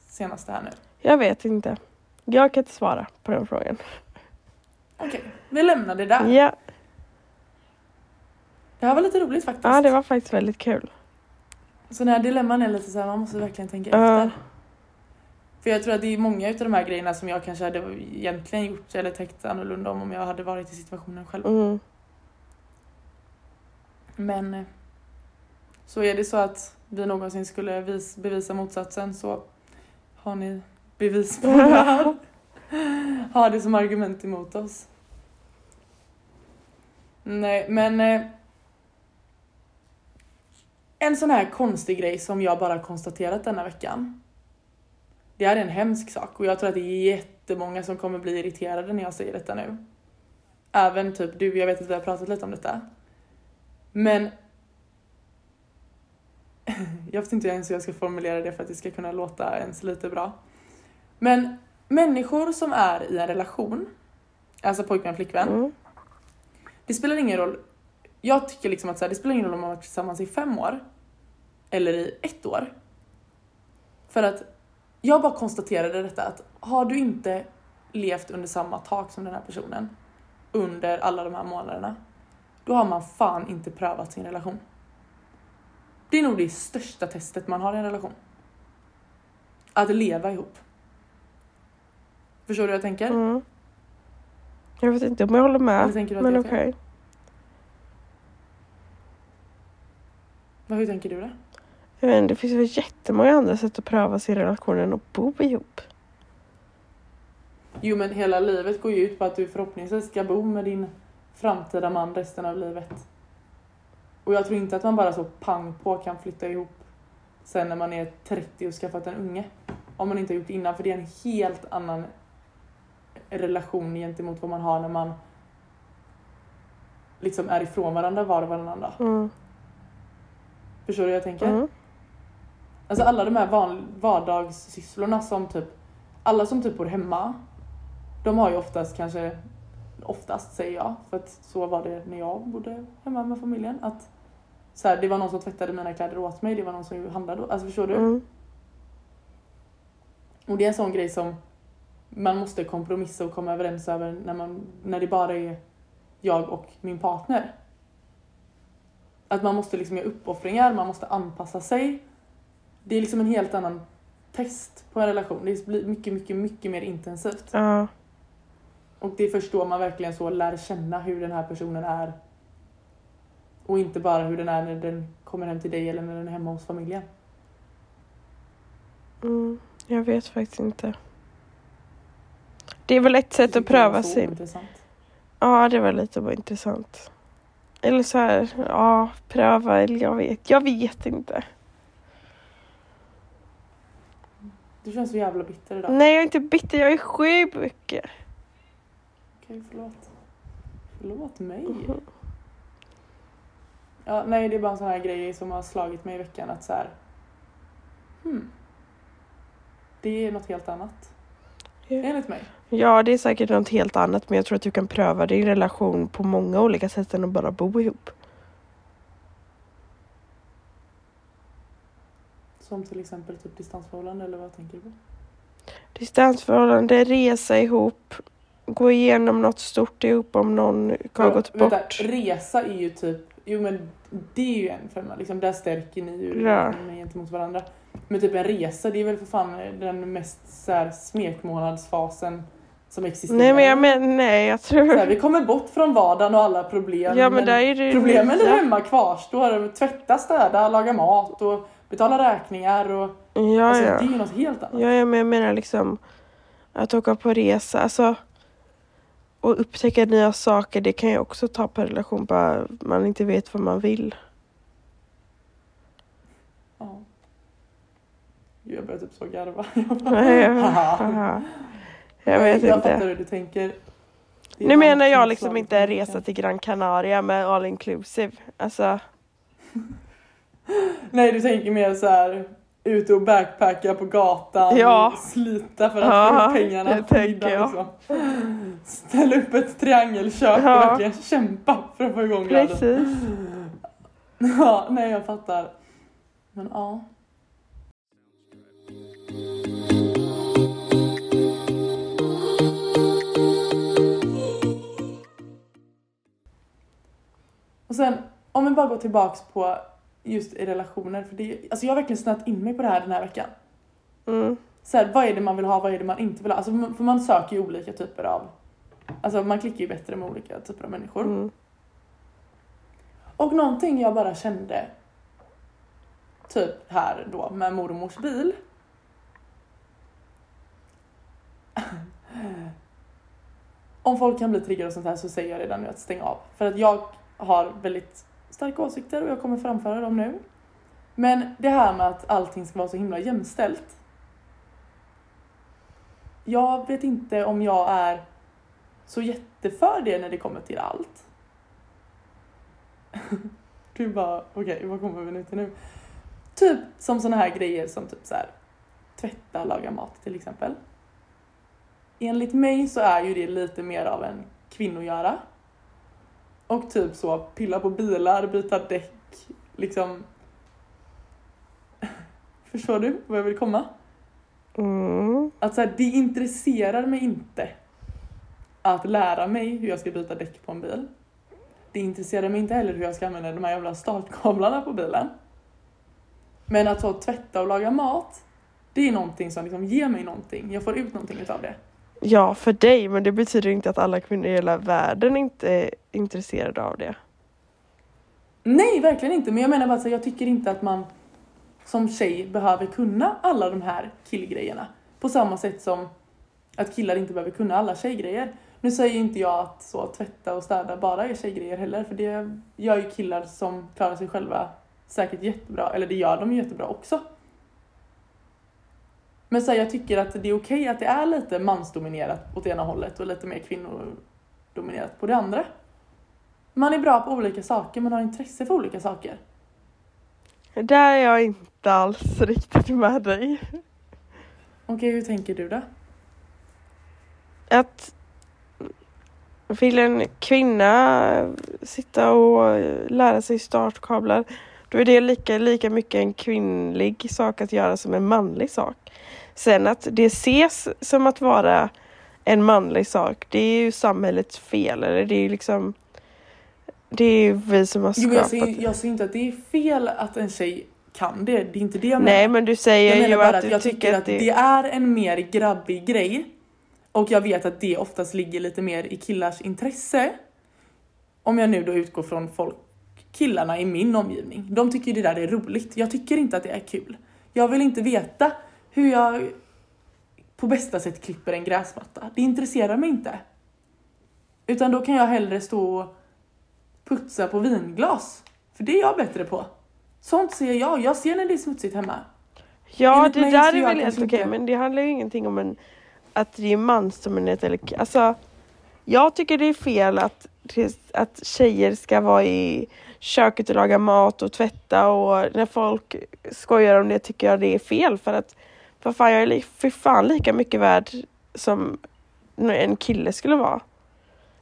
Senaste här nu. Jag vet inte. Jag kan inte svara på den frågan. Okej, vi lämnar det där. Ja. Det här var lite roligt faktiskt. Ja, det var faktiskt väldigt kul. Sådana här dilemman är lite så här, man måste verkligen tänka Ja. efter. För jag tror att det är många utav de här grejerna som jag kanske hade egentligen gjort eller tänkt annorlunda om om jag hade varit i situationen själv. Mm. Men eh, så är det så att vi någonsin skulle vis, bevisa motsatsen så har ni bevis på det här. ha det som argument emot oss. Nej, men eh, en sån här konstig grej som jag bara konstaterat denna veckan. Det är en hemsk sak och jag tror att det är jättemånga som kommer bli irriterade när jag säger detta nu. Även typ du, jag vet att vi har pratat lite om detta. Men jag vet inte ens hur jag ska formulera det för att det ska kunna låta ens lite bra. Men människor som är i en relation, alltså pojkvän och flickvän, Mm. det spelar ingen roll. Jag tycker liksom att så här, det spelar ingen roll om man varit tillsammans i fem år eller i ett år. För att jag bara konstaterade detta att har du inte levt under samma tak som den här personen under alla de här månaderna, då har man fan inte prövat sin relation. Det är nog det största testet man har i en relation. Att leva ihop. Förstår du hur jag tänker? Mm. Jag vet inte om jag håller Eller med. tänker du att Men okej. Vad- Hur tänker du det? Jag vet inte, Det finns väl jättemånga andra sätt att pröva sin relation än att bo ihop. Jo men hela livet går ju ut på att du förhoppningsvis ska bo med din framtida man resten av livet. Och jag tror inte att man bara så pang på kan flytta ihop sen när man är 30 och skaffat en unge. Om man inte har gjort det innan för det är en helt annan relation gentemot vad man har när man liksom är ifrån varandra var och varannan. Mm. Förstår du hur jag tänker? Mm. Alltså alla de här van, vardagssysslorna som typ, alla som typ bor hemma, de har ju oftast kanske, oftast säger jag, för att så var det när jag bodde hemma med familjen, att så här, det var någon som tvättade mina kläder åt mig, det var någon som handlade, alltså förstår du? Mm. Och det är en sån grej som man måste kompromissa och komma överens över när, man, när det bara är jag och min partner. Att man måste liksom göra uppoffringar, man måste anpassa sig. Det är liksom en helt annan test på en relation. Det blir mycket, mycket, mycket mer intensivt. Ja. Och det då man verkligen så lär känna hur den här personen är. Och inte bara hur den är när den kommer hem till dig eller när den är hemma hos familjen. Mm. Jag vet faktiskt inte. Det är väl ett sätt att pröva sig. Ja, det var lite intressant. Eller så här, ja, pröva, eller jag vet. Jag vet inte. Du känns så jävla bitter idag. Nej, jag är inte bitter, jag är sjuk. Okej, förlåt. Förlåt mig. Mhm. Ja, nej, det är bara en sån här grej som har slagit mig i veckan att så här. Hmm. Det är något helt annat. Ja. Enligt mig. Ja, det är säkert något helt annat, men jag tror att du kan pröva din relation på många olika sätt än att bara bo ihop. Som till exempel typ distansförhållande eller vad tänker du på? Distansförhållande, resa ihop, gå igenom något stort ihop om någon har Ja, gått vänta, bort. Resa är ju typ, jo men det är ju en femma, liksom, där stärker ni ju Ja. relationen gentemot varandra. Men typ en resa, det är väl för fan den mest så här, smekmånadsfasen som existerar. Nej, men jag men, nej, jag så här, tror... vi kommer bort från vardagen och alla problem. Ja, men är det problemen där hemma kvarstår. Tvätta, städa, laga mat och betala räkningar. Och, Ja, alltså, ja. Det är ju något helt annat. Ja, ja, men jag menar liksom att åka på resa, alltså och upptäcka nya saker, det kan ju också ta på relation, bara man inte vet vad man vill. Ja. Jag börjar typ så garva. Jag bara, jag, haha. jag vet jag inte. fattar hur du tänker. Nu menar jag som liksom inte en resa till Gran Canaria med all inclusive. Alltså, Nej, du tänker mer så här ute och backpacka på gatan. Ja. Slita för att Ja, få pengarna det tänker jag. Liksom. Ställa upp ett triangelkök Ja. och verkligen kämpa för att få igång precis. Ja, nej jag fattar. Men ja. Och sen, om vi bara gå tillbaks på just i relationer. För det, alltså jag har verkligen snöat in mig på det här den här veckan. Mm. Så här, vad är det man vill ha, vad är det man inte vill ha? Alltså, för man söker ju olika typer av... Alltså man klickar ju bättre med olika typer av människor. Mm. Och någonting jag bara kände, typ här då med mormors bil. Om folk kan bli triggade och sånt här så säger jag redan nu att stäng av. För att jag har väldigt starka åsikter och jag kommer framföra dem nu. Men det här med att allting ska vara så himla jämställt. Jag vet inte om jag är så jätteför det när det kommer till allt. Du bara, okej, vad kommer vi nu till nu? Typ som sådana här grejer som typ så här tvätta, laga mat till exempel. Enligt mig så är ju det lite mer av en kvinnogöra. Och typ så pilla på bilar, byta däck, liksom. Förstår du vad jag vill komma? Mm. Att så här, det intresserar mig inte att lära mig hur jag ska byta däck på en bil. Det intresserar mig inte heller hur jag ska använda de här jävla startkablarna på bilen. Men att så tvätta och laga mat, det är någonting som liksom ger mig någonting. Jag får ut någonting utav det. Ja, för dig, men det betyder inte att alla kvinnor i hela världen inte är intresserade av det. Nej, verkligen inte. Men jag menar bara att jag tycker inte att man som tjej behöver kunna alla de här killgrejerna. På samma sätt som att killar inte behöver kunna alla tjejgrejer. Nu säger inte jag att så tvätta och städa bara är tjejgrejer heller, för det gör ju killar som klarar sig själva säkert jättebra, eller det gör de ju jättebra också. Men så här, jag tycker att det är okej att det är lite mansdominerat åt ena hållet och lite mer kvinnodominerat på det andra. Man är bra på olika saker, man har intresse för olika saker. Där är jag inte alls riktigt med dig. Okej, hur tänker du då? Att vill en kvinna sitta och lära sig startkablar då är det lika, lika mycket en kvinnlig sak att göra som en manlig sak. Sen att det ses som att vara en manlig sak, det är ju samhällets fel. Eller det är liksom det är vi som har Jo, men jag, skapat säger, jag säger inte att det är fel att en tjej kan det, det är inte det jag menar. Nej men du säger jag ju bara att att du jag tycker att det... är en mer grabbig grej. Och jag vet att det oftast ligger lite mer i killars intresse. Om jag nu då utgår från folk, killarna i min omgivning. De tycker det där är roligt. Jag tycker inte att det är kul. Jag vill inte veta hur jag på bästa sätt klipper en gräsmatta. Det intresserar mig inte. Utan då kan jag hellre stå och putsa på vinglas. För det är jag bättre på. Sånt ser jag. Jag ser när det är smutsigt hemma. Ja Enligt det där är väl helt okej men det handlar ju ingenting om en, att det är mansdominerat eller alltså Jag tycker det är fel att, att tjejer ska vara i köket och laga mat och tvätta och när folk skojar om det tycker jag det är fel för att för fan jag är för fan lika mycket värd som en kille skulle vara.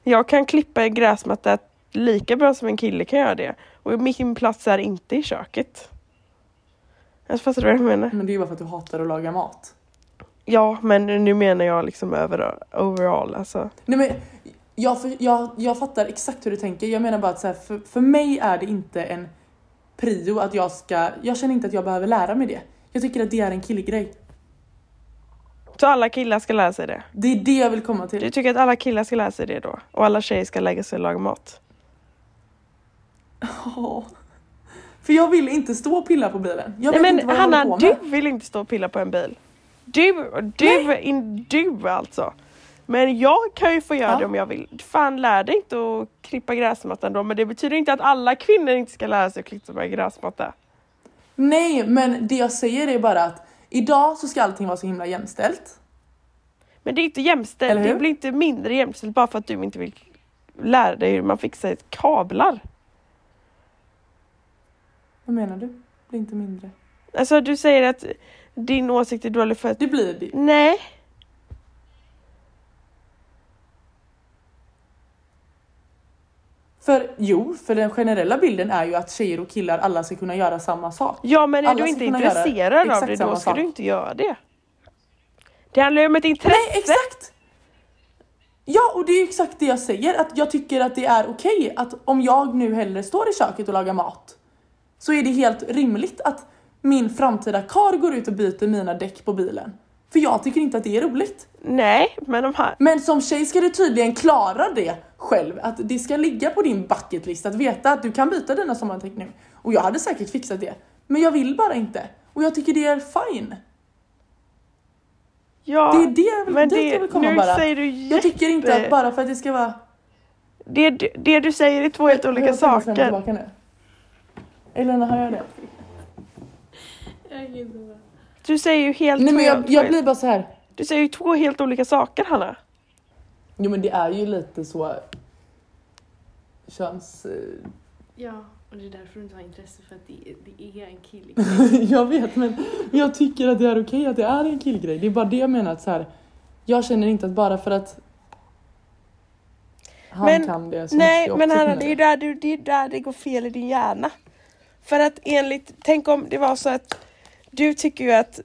Jag kan klippa en gräsmatta lika bra som en kille kan göra det och min plats är inte i köket. Jag fattar du vad jag menar? Men det är ju bara för att du hatar att laga mat. Ja, men nu menar jag liksom över, overall. Alltså. Nej men jag, jag, jag fattar exakt hur du tänker. Jag menar bara att så här, för, för mig är det inte en prio att jag ska, jag känner inte att jag behöver lära mig det. Jag tycker att det är en killgrej. Så alla killar ska lära sig det. Det är det jag vill komma till. Du tycker att alla killar ska lära sig det då? Och alla tjejer ska lägga sig och laga mat? Ja. För jag vill inte stå och pilla på bilen. Jag Nej vet inte men vad jag Hanna, du vill inte stå och pilla på en bil. Du, du, in, du alltså. Men jag kan ju få göra Ja. det om jag vill. Fan lär dig inte att klippa gräsmattan då men det betyder inte att alla kvinnor inte ska lära sig att klippa gräsmatta. Nej, men det jag säger är bara att idag så ska allting vara så himla jämställt. Men det är inte jämställt, det blir inte mindre jämställt bara för att du inte vill lära dig hur man fixar kablar. Vad menar du? Blir inte mindre. Alltså du säger att din åsikt är dålig för att... Det blir det. Nej. För jo, för den generella bilden är ju att tjejer och killar alla ska kunna göra samma sak. Ja men är Alla du inte intresserad av det då ska sak. du inte göra det. Det handlar ju om ett intresse. Nej, exakt! Ja, och det är exakt det jag säger. Att jag tycker att det är okej att om jag nu hellre står i köket och lagar mat så är det helt rimligt att min framtida kar går ut och byter mina däck på bilen. För jag tycker inte att det är roligt. Nej, men de här... Men som tjej ska du tydligen klara det själv. Att det ska ligga på din bucketlist att veta att du kan byta dina sommardäck nu. Och jag hade säkert fixat det. Men jag vill bara inte. Och jag tycker det är fine. Ja, Det är det jag vill, men det, jag vill komma nu bara. säger du Jag tycker inte jätte- att bara för att det ska vara... Det, det du säger är två helt olika Jag saker. nu. Elena, har jag det? Jag kan inte vara. Du säger ju helt Nej men jag, jag blir bara så här. Du säger ju två helt olika saker Hanna. Jo men det är ju lite så köns... eh, Ja, och det är därför du inte har intresse för att det, det är en kille. jag vet men jag tycker att det är okej att det är en killgrej. Det är bara det jag menar att så här. Jag känner inte att bara för att han Men- kan det så Nej måste jag men Hanna det är ju där, du, det är där det går fel i din hjärna. För att enligt, tänk om det var så att du tycker ju att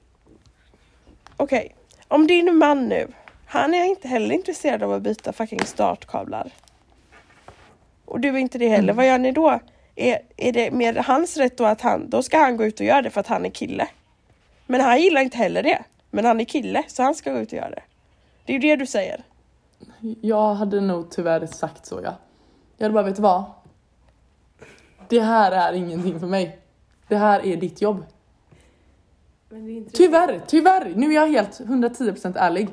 Okej, om din man nu, han är inte heller intresserad av att byta fucking startkablar. Och du är inte det heller, Mm. vad gör ni då? Är, är det mer hans rätt då att han, då ska han gå ut och göra det för att han är kille? Men han gillar inte heller det. Men han är kille så han ska gå ut och göra det. Det är ju det du säger. Jag hade nog tyvärr sagt så ja. Jag hade bara, vet du vad? Det här är ingenting för mig. Det här är ditt jobb. Men det är inte Tyvärr, tyvärr. Nu är jag helt 110% ärlig.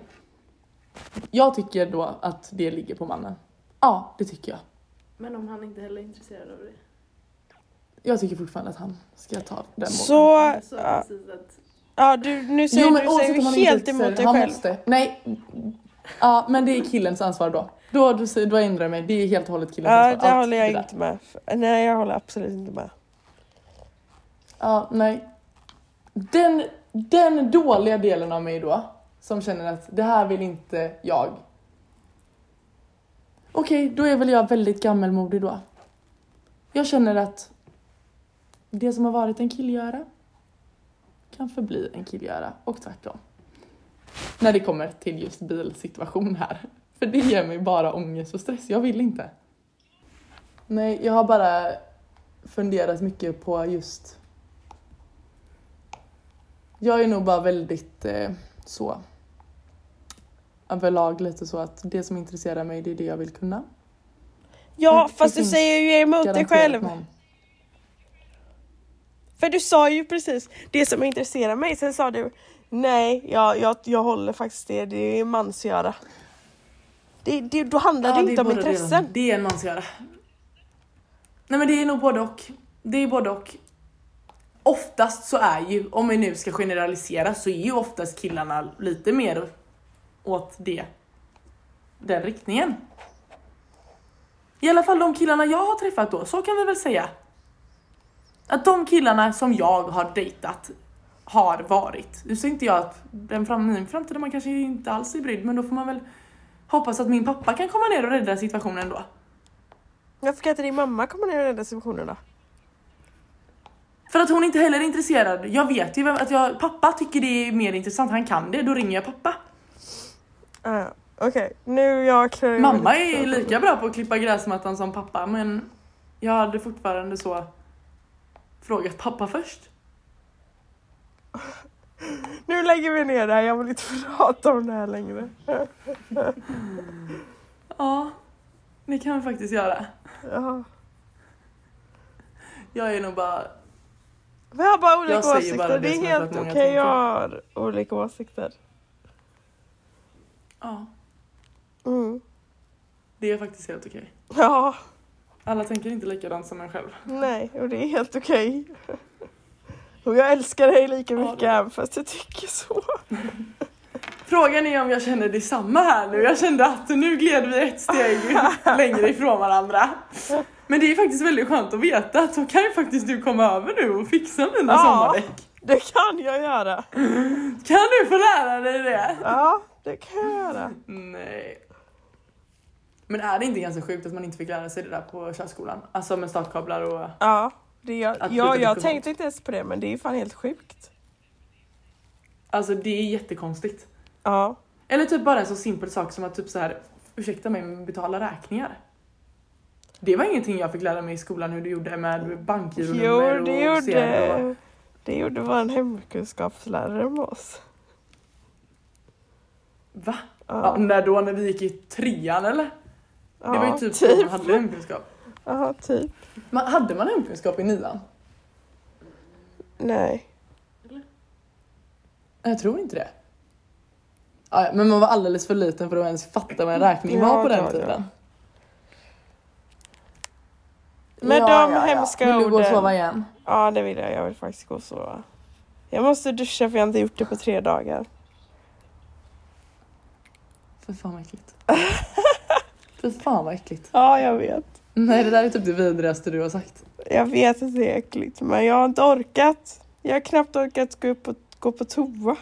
Jag tycker då att det ligger på mannen. Ja, det tycker jag. Men om han inte heller är intresserad av det. Jag tycker fortfarande att han ska ta den. Så, ja, ja du, nu säger Jo men du säger helt emot dig själv. måste. Nej. Ja men det är killens ansvar då. Då, då, säger- då ändrar jag mig. Det är helt och hållet killens Ja, ansvar. det Allt håller jag där. inte med. Nej, jag håller absolut inte med. Ja, nej. Den, den dåliga delen av mig då, som känner att det här vill inte jag. Okej, då är väl jag väldigt gammelmodig då. Jag känner att det som har varit en killgöra kan förbli en killgöra och tvärtom. När det kommer till just bilsituation här. För det ger mig bara ångest och stress, jag vill inte. Nej, jag har bara funderat mycket på just jag är nog bara väldigt eh, så överlag lite så att det som intresserar mig det är det jag vill kunna. Ja, Mm, fast det du säger ju emot dig själv. någon. För du sa ju precis det som intresserar mig. Sen sa du nej, jag, jag, jag håller faktiskt det. Det är mansgöra. Det, det, då handlar det är inte om intressen. Det är en mansgöra. Nej men det är nog både och. Det är både och. Oftast så är ju, om vi nu ska generalisera, så är ju oftast killarna lite mer åt det. Den riktningen. I alla fall de killarna jag har träffat då, så kan vi väl säga. Att de killarna som jag har dejtat har varit. Nu säger inte jag att den fram, min framtid man kanske inte alls är brydd, men då får man väl hoppas att min pappa kan komma ner och rädda situationen då. Varför kan inte din mamma komma ner och rädda situationen då? För att hon inte heller är intresserad. Jag vet ju vem, att jag, pappa tycker det är mer intressant, han kan det, då ringer jag pappa. Ah, Okej, nu jag klär Mamma är lika bra på att klippa gräsmattan som pappa, men jag hade fortfarande så frågat pappa först. Nu lägger vi ner det här, jag vill inte prata om det här längre. Ja, det kan vi faktiskt göra. Ja. Jag är nog bara, Vi har bara olika Jag åsikter, bara det det är helt att okej tänker. jag har olika åsikter. ja, Mm. det är faktiskt helt okej. Ja, Alla tänker inte likadant som en själv. nej, och det är helt okej. Och jag älskar dig lika Ja, mycket även fast jag tycker så. Frågan är om jag känner detsamma här nu. Jag kände att nu gled vi ett steg längre ifrån varandra. Men det är faktiskt väldigt skönt att veta att då kan ju faktiskt du komma över nu och fixa mina Ja. sommardäck. Det kan jag göra. Kan du få lära dig det? Ja, det kan jag göra. Nej. Men är det inte ganska sjukt att man inte fick lära sig det där på körskolan? Alltså med startkablar och... Ja, det jag, ja, jag tänkte inte ens på det men det är fan helt sjukt. Alltså det är jättekonstigt. Ja, Eller typ bara en så simpel sak som att typ så här ursäkta mig, men betala räkningar. Det var ingenting jag fick lära mig i skolan hur du gjorde med bankgironummer och sedlar gjorde, det gjorde vår hemkunskapslärare med oss. Va? Ja, Ja, när då när vi gick i trean eller? ja, det var ju typ, så man hade hemkunskap. Ja, typ. Man, hade man hemkunskap i nian? Nej. Jag tror inte det. Ja, men man var alldeles för liten för att ens fatta vad en räkning var på den ja, ja. de hemska Vill du gå och orden- sova igen? Ja, det vill jag. Jag vill faktiskt gå och sova. Jag måste duscha för jag har inte gjort det på tre dagar. För fan vad äckligt. För fan vad äckligt. Ja, jag vet. Nej det där är typ det vidrigaste du har sagt. Jag vet att det är äckligt, men jag har inte orkat. Jag har knappt orkat gå upp och gå på toa.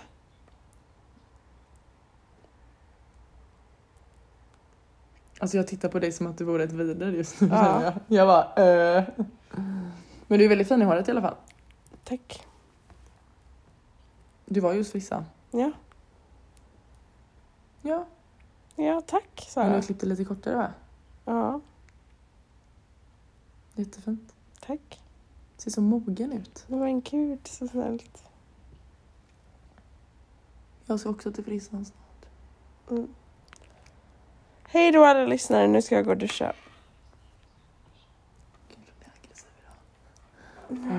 Alltså jag tittar på dig som att du vore ett vider just nu. Ja. Jag, jag bara eh. Men du är väldigt fin i håret i alla fall. Tack. Du var ju hos Frissa. Ja, Ja. ja tack sa Men du har jag. klippt det lite kortare va? Ja, Jättefint. tack. Ser så mogen ut. Men gud, så snällt. Jag ska också till frissan snart. Hej då alla lyssnare, nu ska jag gå och duscha.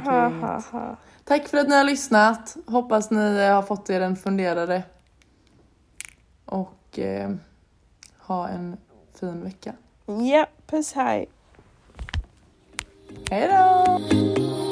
Ha, ha, ha. Tack för att ni har lyssnat. Hoppas ni har fått er en funderare. Och eh, ha en fin vecka. Ja, puss hej. Hej då!